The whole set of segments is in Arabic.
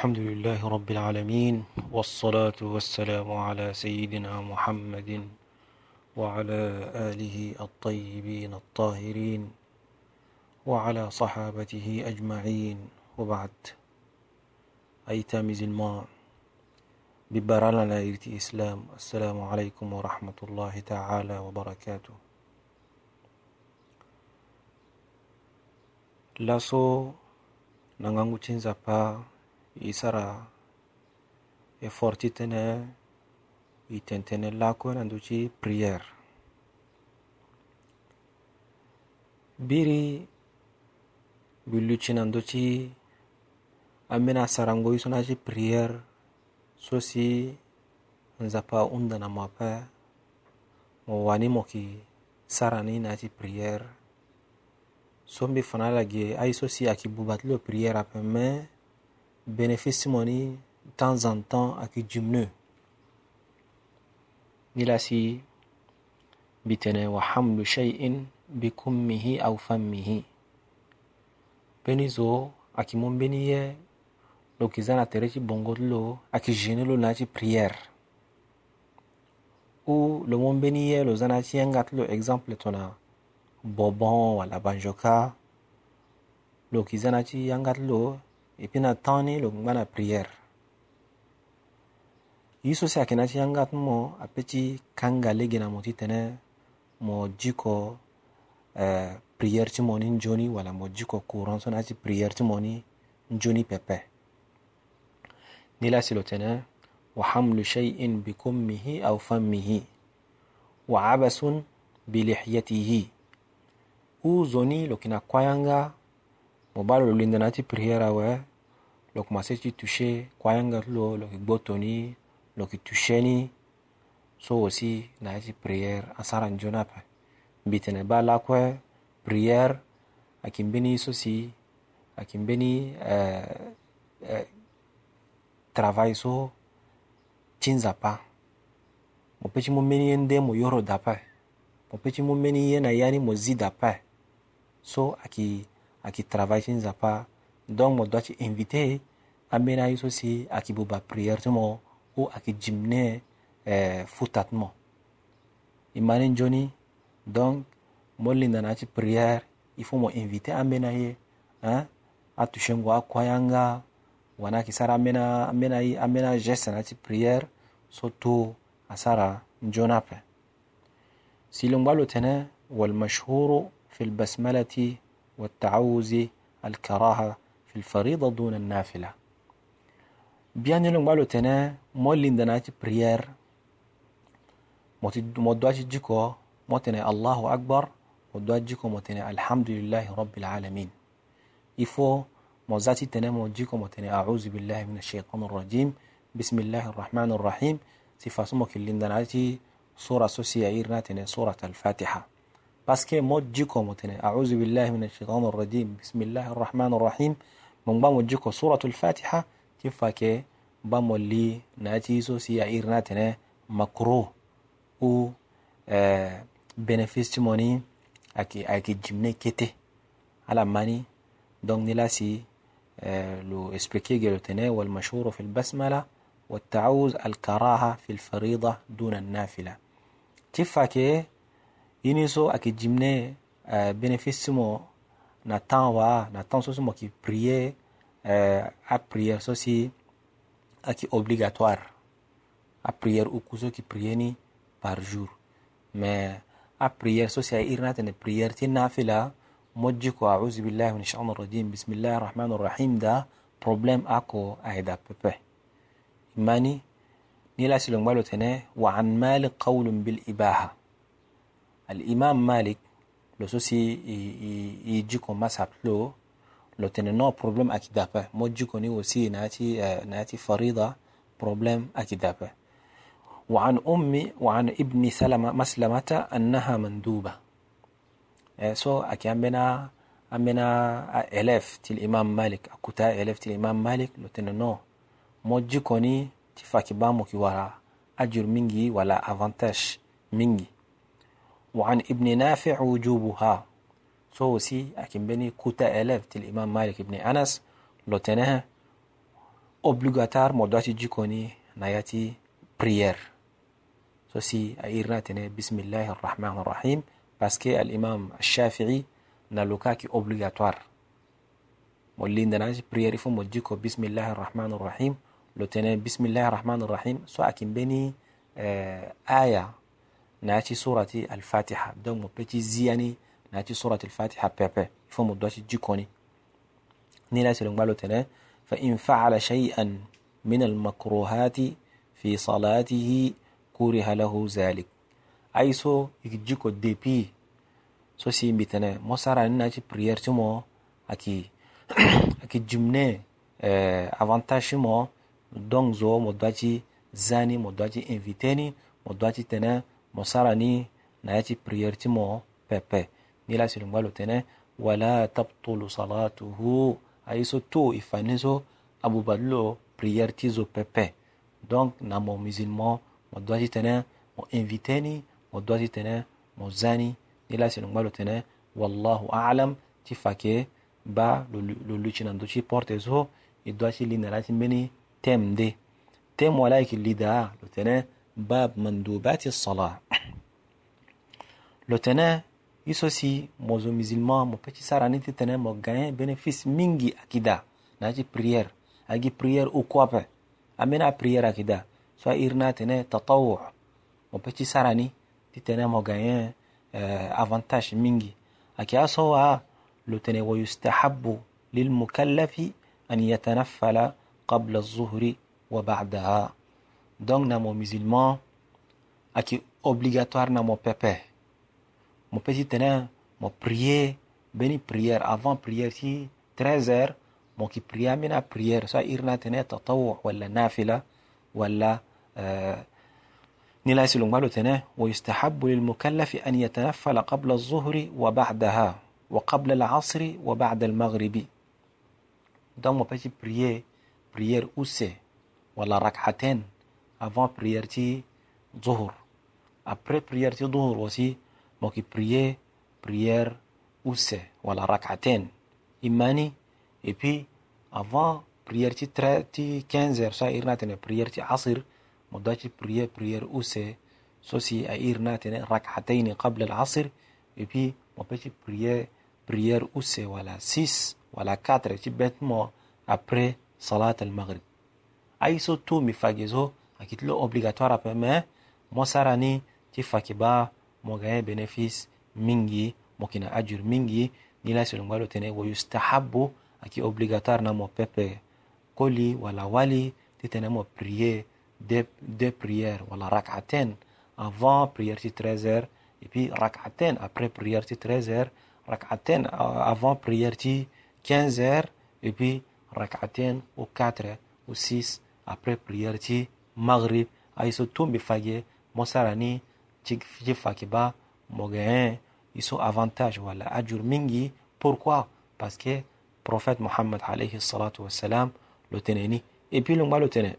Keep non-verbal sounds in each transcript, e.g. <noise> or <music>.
الحمد لله رب العالمين والصلاة والسلام على سيدنا محمد وعلى آله الطيبين الطاهرين وعلى صحابته أجمعين. وبعد أيتام الماء ببرانا لا يرتي إسلام السلام عليكم ورحمة الله تعالى وبركاته. لاسو نغانغو i fort ti tene i tentene lako na ndu ti prière. Biri biluci na ndu ti ambeni asarango so na ti prière so si nzapa ahunda na mo ape mo wani mo yeke sara ni na yâ ti prière. So mbi fa na ala ge aye so si ayeke buba ti lo prière ape me Bénéfice Simoni, de temps en temps, aki jimnu. Nilasi bitene wa hamlu shay'in bi kummihi aw fammihi. Benizo aki mon beniye lo kiza na tere ti bongo ti lo ayeke gene lo na ti prière u lo mû mbeni ye lo za na ti yenga ti lo exemple tongana bobon wala banzoka lo yeke za na ti yanga ti lo ipina tani lo ngana prière. Yiso si akina ti yangat mo a peti kanga legina mo ti tene mo jiko prière ti mo ni njoni wala mo jiko courant so na ti prière ti mo ni njoni pepe. Ni la si lo tene wa hamlu shay'in bikummihi aw fammihi. Wa abasun bilihyatihi u zoni lo kina kwayanga mo ba lo linda na ti prière awe lokimasechitushe kwayanga tulo lokigbotoni lokitusheni so wosi nayeti priere asara njona pe. Mbitene ba lakue priere akimbeni sosi akimbeni eh, eh, travail so cinza pa. Mo peti mo meni ye nde mo yoro da pe. Mo peti mo meni ye na yani mo zi da pe. So aki aki travail cinza pa donc mo doit invité ambeni aye so si ayeke bo ba prière ti mo ou ayeke jim ne eh, futa ti mo e ma ni nzoni donc mo linda na ya ti prière il faut mo invité ambeni aye hein? atouché ngu akuayanga wani ayeke sara ambeni aye ambeni ageste na ti prière so to asara nzoni ape si lo ngba lo tene والمشهور في البسملة والتعوذ الكراهة في الفريضة دون النافلة. بيان لون بالو تنا مولي دناتي بريير موتي جيكو موتنا الله أكبر مودواتي جيكو موتنا الحمد لله رب العالمين. إفو موزاتي تنا موجيكو موتنا أعوذ بالله من الشيطان الرجيم. بسم الله الرحمن الرحيم. سفاسمك اللي دناتي سورة سوسيير ناتنا سورة الفاتحة. باسكي موت جيكو موتنا أعوذ بالله من الشيطان الرجيم. بسم الله الرحمن الرحيم. Ti sura so si airi na tene surat alfatiha parce que mo jiko mo tene auzu billahi min ashaitan arrajim bismillahi arrahmani arrahim mo ngba mo jiko surat alfatiha ti fake ba mo li na ya ti so si airi na tene makro ou euh, bénéfice ti mo ni ayeke ayeke jim ne kete ala mani donc ni la si euh, lo expliqué ge lo tene والمشهور في البسملة والتعوذ الكراهة في الفريضة دون النافلة so ne euh, bénéfice ti mo na temps wa na temps so si mo yeke prier euh, a prière so si ayeke obligatoire a prière uku so yeke prier ni par jour mais a prière so si airi na tene prière ti nafila mo jiko auzu billahi min shaitan rajim bismillahi rahmani rahim da problème ako ayeda pepe imani ni la si lo ngba lo tene wa an malik qawlun bil ibaha الإمام مالك لو سوسي يجيكو مسحب لو لو تنه نو بروبلم أكيدابة. مو جيكو ني وسي ناتي ناتي فريضة بروبلم أكيدابة. وعن أمي وعن ابن سلمة مسلمة أنها مندوبة. سو أكي أمبنا أمبنا ألف تي الإمام مالك. أكوتا ألف تي الإمام مالك لو تنه نو مو جيكو ني تفاكي بامو كي ورا أجر منجي ولا أفانتاج منجي وعن ابن نافع وجوبها. أكن بني كوتا ألف تل الإمام مالك ابن أنس لو تنها obligatoire mo doati jikoni nayati prière sosi a irna tene bismillahi arrahmani arrahim parce que al-imam al-shafi'i na lokaki obligatoire mo lindanati prière ifo mo jiko bismillahi arrahmani arrahim lo tene bismillahi arrahmani arrahim so akin beni eh, aya nayati surati al-fatiha donc mo peti ziyani nayati surati al-fatiha pepe ifo mo doati jikoni ni la silong balo tene فإن فعل شيئا من المكروهات في صلاته كره له ذلك أي سو يجيكو دي بي سو سي بيتنا مو سارا ناجي بريير تمو أكي أكي جمنة avantage mo donc zo mo doiti zani mo doiti inviteni mo doiti tene mo sara ni na yati prière ti mo pepe nilasilumbalo tene wala tabtulu salatuhu. Ayiso to ifaniso abubalulo prière tizo pepe donc na mo musulman mo dwasi tene mo inviteni mo dwasi tene mo zani. Nilasilumbalo tene wallahu alam ti fake ba lo lucinando ci porte so i dwasi linalasi mbeni tem de tem wala yiki lida lo tene bab mandubati salah. <coughs> Lo tene i si mo zo mo peut ti sara ni ti tene mo gagne bénéfice mingi akida na ti prière agi prière ukwape amena prière akida so irna tene tatawu mo peut ti sara ni ti tene mo gagne euh, avantage mingi aki aso wa lo tene wa yustahabu lilmukallafi an yatanaffala qabla الظهر وبعدها donc na mo musulman aki obligatoire na mo pepe mo petit tene mo prier beni prière avant prière ti 13 heures mo ki prier mina prière so irna tene tatawu wala nafila wala آه نلا سلوم تنه ويستحب للمكلف أن يتنفل قبل الظهر وبعدها وقبل العصر وبعد المغرب donc mo petit prier prière ousse wala rak'atain avant prière ti ظهر après prière ti ظهر aussi moki prier prière ousse wala rak'atain imani et puis avant prière ti ti 15 heures sa irna tene prière ti asr daci prière prière ousse sosi a irna tene rak'atain qabla al-asr et puis mo petit prier prière ousse wala 6 wala 4 ti bêtement après salat al-maghrib ay so tu mi fage so akit lo obligatoire ape mais mo sarani ti fake ba mo gagne bénéfice mingi mo kina ajur mingi. Ni la selo ngalo tene wo yustahabu aki obligatoire na mo pepe koli wala wali. Ti tene mo prier deux, deux prières wala rak'atain avant prière ti 13 heures et puis rak'atain après prière ti 13 heures rak'atain avant prière ti 15 heures et puis rak'atain au 4 ou 6 après prière ti maghrib. Ay so tumbi fage mo sarani ci faki ba mo gagne iso avantage wala ajur mingi pourquoi? Parce que prophète Muhammad alayhi salatu wassalam lo teneni et puis lo ngba lo tene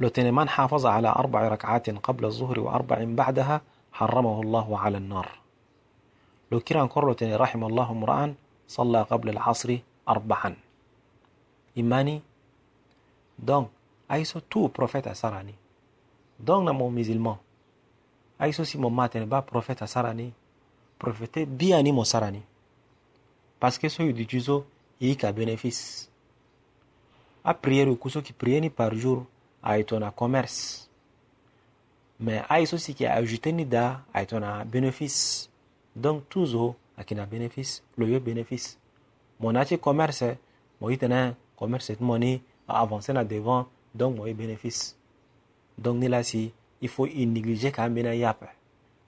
لو تن من حافظ على أربع ركعات قبل الظهر وأربع بعدها حرمه الله على النار لو كيران كورلو تن رحم الله امرأ صلى قبل العصر أربعا إيماني دونك أيسو تو بروفيت أسراني Donc, dans mon musulman, aïe aussi mon matin, bas prophète à Sarani, prophète bien mon Sarani. Parce que celui du Juzo, il y a bénéfice. À prier au couso qui prie ni par jour, aïe ton commerce. Mais aïe aussi qui a ajouté ni da, aïe bénéfice. Donc, tout zo, à qui n'a bénéfice, le bénéfice. Mon acheté commerce, mon itin commerce, cette monnaie, a avancé devant, donc mon bénéfice donc ni la si il faut y négliger ka mbena yape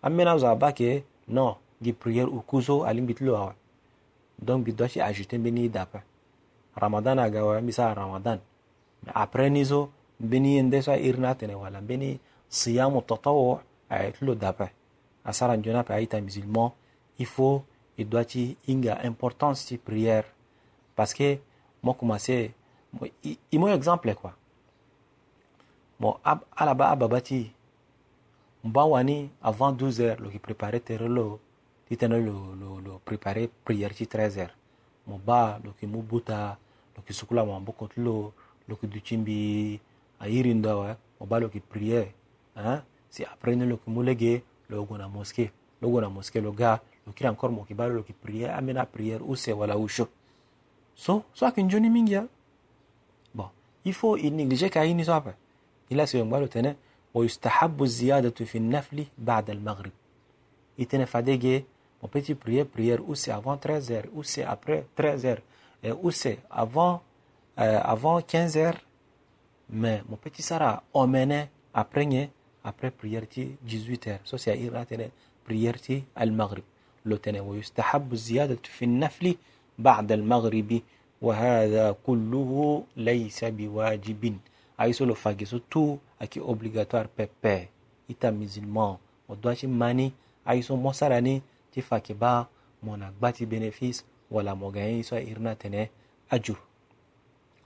amena za ba ke non gi prière ou kuso alimbit lo awa donc bi doit ajouter beni dapa ramadan misa ramadan. Après nizo beni yende sa irna tene wala beni siyamu tatawu ayet lo dapa asara njona pa aita musulman. Il faut il doit ci inga importance ci prière parce que mo commencé mo i mo exemple quoi ab alaba ababati mba wani avant 12 heures lo ki préparer tere lo titana lo lo lo préparer prière ci 13 heures. Mo ba lo ki mu buta loki sukula mo boko tulo loki duchimbi a ndo wa mo ba loki prière hein. Si après ne loki mulege logo na mosquée. Logo na mosquée lo ga lokiri encore mo kibalo loki prière amena prière use wala usho so so akin joni mingia bon il faut il négliger ka ini so apa ila se ngalo tene ويستحب الزيادة في النفل بعد المغرب itene fadege mon petit prière prière ou c'est avant 13 heures ou c'est après 13 heures et ou c'est avant euh, avant 15 heures mais mon petit sara omene après après prière 18 heures so c'est tene prière المغرب لو تene ويستحب الزيادة في النفل بعد المغرب وهذا كله ليس بواجب aiso lo fage so tout aki obligatoire pepe ita musulman o doit ci mani aiso mosara ni ti fake ba mona gbati bénéfice wala mo gagne iso irna tene ajur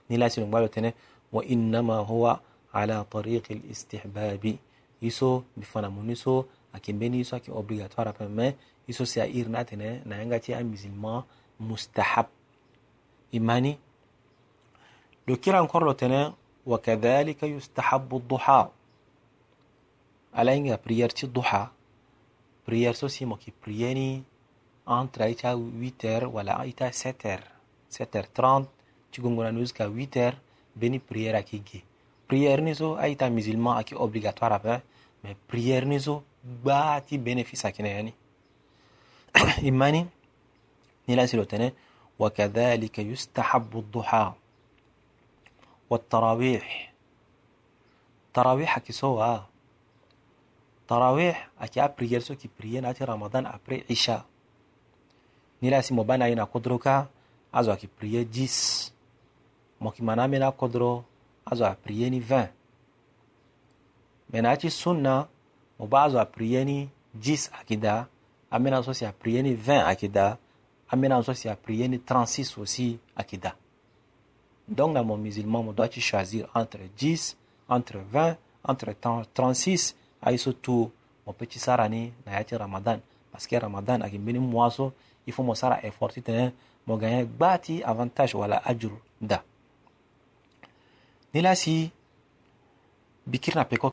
ni la sinu gbalo tene wa innama huwa ala tariqi al-istihbabi iso bifana muni so aki mbeni iso aki obligatoire pe mais iso si a irna tene na yanga ti a musulman mustahab imani lo kira encore lo tene وكذلك يستحب الضحى. على إنها بريير الضحى؟ بريير سو سي موكي برييني entre ايتا ولا ايتا 7 7 30 تي غونغونا نوزكا 8 بني بريير اكيغي بريير نيزو ايتا مسلمان اكي اوبليغاتوار ابا. مي بريير نيزو باتي بينيفيس اكينا يعني <coughs> إيماني نيلا سيلو وكذلك يستحب الضحى. watarawih tarawih akisoa tarawih aki a so ki prier nati ramadan après isha ni lasi mo bana ina kodro ka azo aki prier 10 mo ki maname na kodro azo a ni 20 me na ti sunna mo azo a ni 10 akida amena si a ni 20 akida si ni 36 akida Donc, dans mon musulman, on doit choisir entre 10, entre 20, entre 36, et surtout mon petit sarani, na Ramadan. Parce que Ramadan, avec moisson, il faut mon sara efforter, mon gagner bati avantage wala ajur da. Nila si bikir peko